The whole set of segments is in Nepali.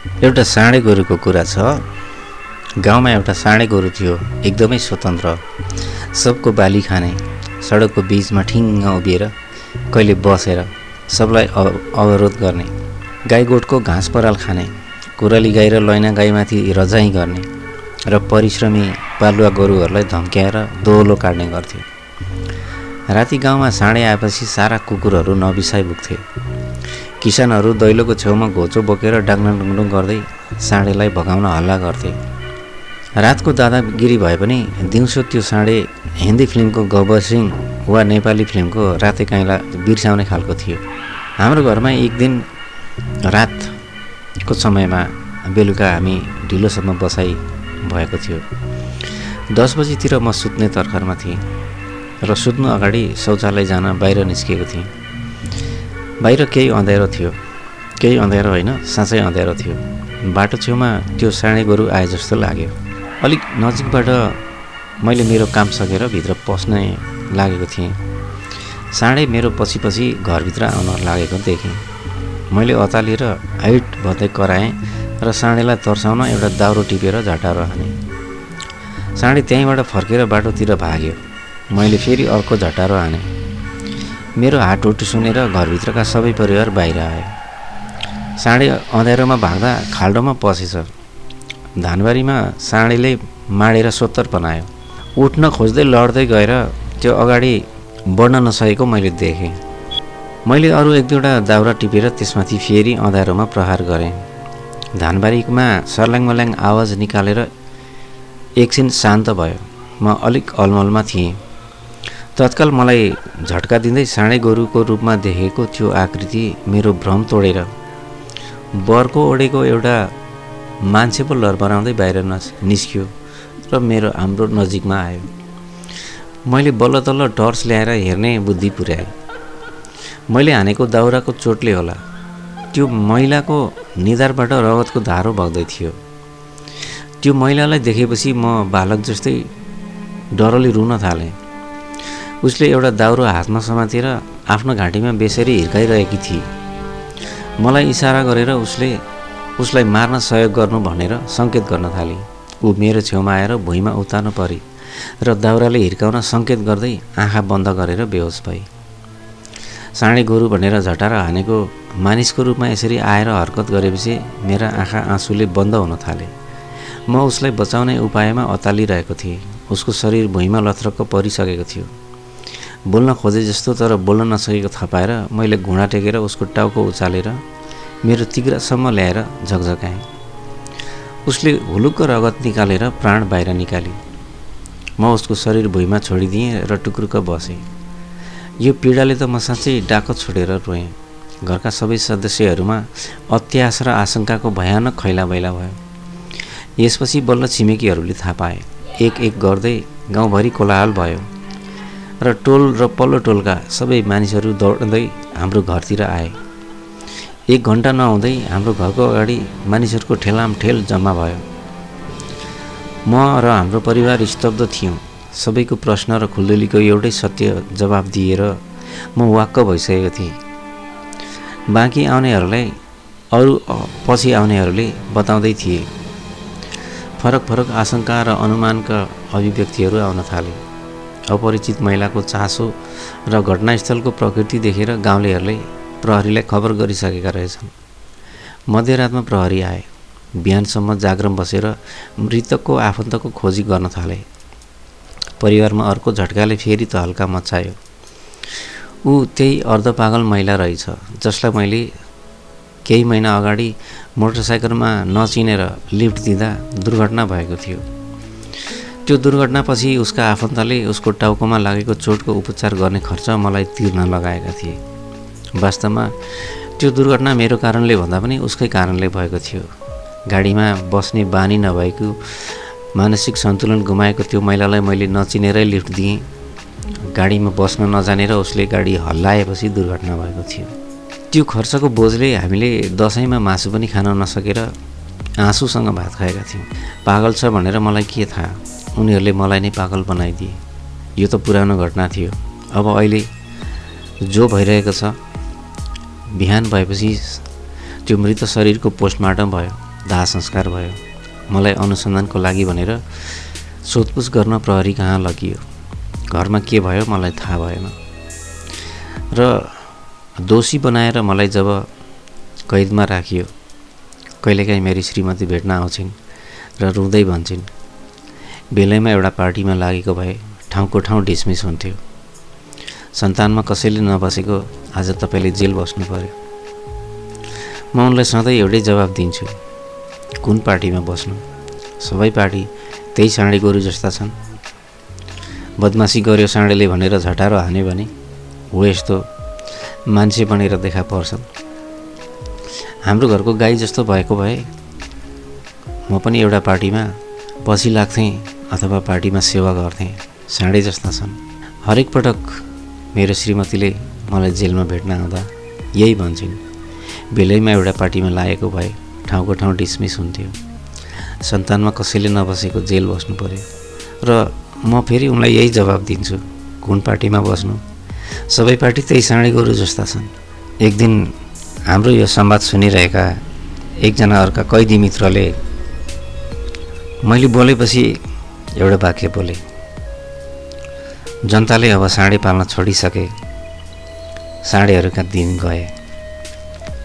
एउटा साँडे गोरुको कुरा छ। गाउँमा एउटा साँडे गोरु थियो एकदमै स्वतन्त्र। सबको बाली खाने सडकको बिचमा ठिङ्ग उभिएर कहिले बसेर सबलाई अवरोध गर्ने। गाई गोठको घाँस पराल खाने कुराली गाई र लैना गाईमाथि रजाइ गर्ने र परिश्रमी पालुवा गोरुहरूलाई धम्क्याएर दोलो काट्ने गर्थ्यो राति गाउँमा साँडे आएपछि सारा कुकुरहरू नबिसाइ पुग्थे किसानहरू दैलोको छेउमा घोचो बोकेर डाङ्डुङ डुङडुङ गर्दै साँडेलाई भगाउन हल्ला गर्थे। रातको दादागिरी भए पनि दिउँसो त्यो साँडे हिन्दी फिल्मको गब्बर सिंह वा नेपाली फिल्मको राते काइँला बिर्साउने खालको थियो। हाम्रो घरमा एक दिन रातको समयमा बेलुका हामी ढिलोसम्म बसाइ भएको थियो। दस बजीतिर म सुत्ने तर्खरमा थिएँ र सुत्नु अगाडि शौचालय जान बाहिर निस्किएको थिएँ। बाहिर केही अँध्यारो थियो। केही अँध्यारो होइन साँच्चै अँध्यारो थियो। बाटो छेउमा त्यो साँडे गोरु आए जस्तो लाग्यो। अलिक नजिकबाट मैले मेरो काम सकेर भित्र पस्ने लागेको थिएँ। साँडे मेरो पछि पछि घरभित्र आउन लागेको देखेँ। मैले अतालिएर हाइट भन्दै कराएँ र साँडेलाई तर्साउन एउटा दाउरो टिपेर झटारो हाने साँडे त्यहीँबाट फर्केर बाटोतिर भाग्यो। मैले फेरि अर्को झटारो हाने मेरो हाटहुट सुनेर घरभित्रका सबै परिवार बाहिर आयो साँडे अँध्यारोमा भाग्दा खाल्डोमा पसेछ धानबारीमा साँडेले माडेर सोत्तर बनायो उठ्न खोज्दै लड्दै गएर त्यो अगाडि बढ्न नसकेको मैले देखेँ। मैले अरू एक दुईवटा दाउरा टिपेर त्यसमाथि फेरि अँध्यारोमा प्रहार गरेँ। धानबारीमा सर्ल्याङ मल्याङ आवाज निकालेर एकछिन शान्त भयो। म अलिक अलमलमा थिएँ। तत्काल मलाई झट्का दिँदै साँडे गोरुको रूपमा देखेको त्यो आकृति मेरो भ्रम तोडेर बरको ओडेको एउटा मान्छे पो लरबराउँदै बाहिर नस निस्क्यो र मेरो हाम्रो नजिकमा आयो। मैले बल्ल तल्ल टर्च ल्याएर हेर्ने बुद्धि पुर्याएँ। मैले हानेको दाउराको चोटले होला। त्यो महिलाको निधारबाट रगतको धारो बग्दै थियो। त्यो महिलालाई देखेपछि म बालक जस्तै डरले रुन थालेँ। उसले एउटा दाउरो हातमा समातेर आफ्नो घाँटीमा बेसरी हिर्काइरहेकी थिए। मलाई इसारा गरेर उसले उसलाई मार्न सहयोग गर्नु भनेर सङ्केत गर्न थाले। ऊ मेरो छेउमा आएर भुइँमा उतार्नु परे र दाउराले हिर्काउन सङ्केत गर्दै आँखा बन्द गरेर बेहोस भए। साँडे गोरु भनेर झटाएर हानेको मानिसको रूपमा यसरी आएर हरकत गरेपछि मेरा आँखा आँसुले बन्द हुन थाले। म उसलाई बचाउने उपायमा अतालिरहेको थिएँ। उसको शरीर भुइँमा लथ्रक्क परिसकेको थियो। बोल्न खोजे जस्तो तर बोल्न नसकेको थपाएर मैले घुँडा टेकेर उसको टाउको उचालेर मेरो तिग्रासम्म ल्याएर झकझकाएँ। उसले हुलुक्क रगत निकालेर प्राण बाहिर निकाली। म उसको शरीर भुइँमा छोडिदिएँ र टुक्रुक्क बसेँ। यो पीडाले त म साँच्चै डाको छोडेर रोएँ। घरका सबै सदस्यहरूमा अत्यास र आशंकाको भयानक खैला बैला भयो। यसपछि बल्ल छिमेकीहरूले थाहा पाए। एक एक गर्दै गाउँभरि कोलाहल भयो। र टोल र पल्लो टोलका सबै मानिसहरू दौड्दै हाम्रो घरतिर आए। एक घन्टा नहुँदै हाम्रो घरको अगाडि मानिसहरूको ठेलाम ठेल जम्मा भयो। म र हाम्रो परिवार स्तब्ध थियौँ। सबैको प्रश्न र खुल्दुलीको एउटै सत्य जवाब दिएर म वाक्क भइसकेको थिएँ। बाँकी आउनेहरूलाई अरू पछि आउनेहरूले बताउँदै थिए। फरक फरक आशंका र अनुमानका अभिव्यक्तिहरू आउन थाले। अपरिचित महिलाको चासो र घटनास्थलको प्रकृति देखेर गाउँलेहरूले प्रहरीलाई खबर गरिसकेका रहेछन्। मध्यरातमा प्रहरी आए। बिहानसम्म जागरम बसेर मृतकको आफन्तको खोजी गर्न थाले। परिवारमा अर्को झट्काले फेरि त हल्का मचायो ऊ त्यही अर्धपागल महिला रहेछ जसलाई मैले केही महिना अगाडि मोटरसाइकलमा नचिनेर लिफ्ट दिँदा दुर्घटना भएको थियो। त्यो दुर्घटनापछि उसका आफन्तले उसको टाउकोमा लागेको चोटको उपचार गर्ने खर्च मलाई तिर्न लगाएका थिए। वास्तवमा त्यो दुर्घटना मेरो कारणले भन्दा पनि उसकै कारणले भएको थियो। गाडीमा बस्ने बानी नभएको मानसिक सन्तुलन गुमाएको त्यो महिलालाई मैले नचिनेरै लिफ्ट दिएँ। गाडीमा बस्न नजानेर उसले गाडी हल्लाएपछि दुर्घटना भएको थियो। त्यो खर्चको बोझले हामीले दसैँमा मासु पनि खान नसकेर आँसुसँग भात खाएका थियौँ। पागल छ भनेर मलाई के थाहा? उनीहरूले मलाई नै पागल बनाइदिए। यो त पुरानो घटना थियो। अब अहिले जो भइरहेको छ बिहान भएपछि त्यो मृत शरीरको पोस्टमार्टम भयो दाह संस्कार भयो। मलाई अनुसन्धानको लागि भनेर सोधपुछ गर्न प्रहरी कहाँ लगियो? घरमा के भयो मलाई थाहा भएन। र दोषी बनाएर मलाई जब कैदमा राखियो कहिलेकाहीँ मेरी श्रीमती भेट्न आउँछिन् र रुँदै भन्छन् बेलैमा एउटा पार्टीमा लागेको भए ठाउँको ठाउँ डिसमिस हुन्थ्यो। सन्तानमा कसैले नबसेको आज तपाईँले जेल बस्नु पऱ्यो म उनलाई सधैँ एउटै जवाब दिन्छु कुन पार्टीमा बस्नु? सबै पार्टी त्यही साँडे गोरु जस्ता छन्। बदमासी गर्यो साँडेले भनेर झटारो हान्यो भने हो यस्तो मान्छे बनेर देखा पर्छन्। हाम्रो घरको गाई जस्तो भएको भए म पनि एउटा पार्टीमा पछि लाग्थेँ। अथवा पार्टीमा सेवा गर्थेँ साँडे जस्ता छन्। हरेक पटक मेरो श्रीमतीले मलाई जेलमा भेट्न आउँदा यही भन्छन् बेलैमा एउटा पार्टीमा लागेको भए ठाउँको ठाउँ डिसमिस हुन्थ्यो। सन्तानमा कसैले नबसेको जेल बस्नु पऱ्यो र म फेरि उनलाई यही जवाब दिन्छु कुन पार्टीमा बस्नु? सबै पार्टी त्यही साँडे गोरु जस्ता छन्। एक दिन हाम्रो यो संवाद सुनिरहेका एकजना अर्का कैदी मित्रले मैले बोलेपछि एउटा वाक्य बोले जनताले अब साँडे पाल्न छोडिसके साँडेहरूका दिन गए।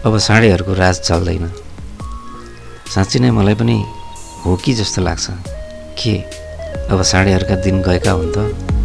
अब साँडेहरूको राज चल्दैन। साँच्ची नै मलाई पनि हो कि जस्तो लाग्छ। के? अब साँडेहरूका दिन गएका हुन् त?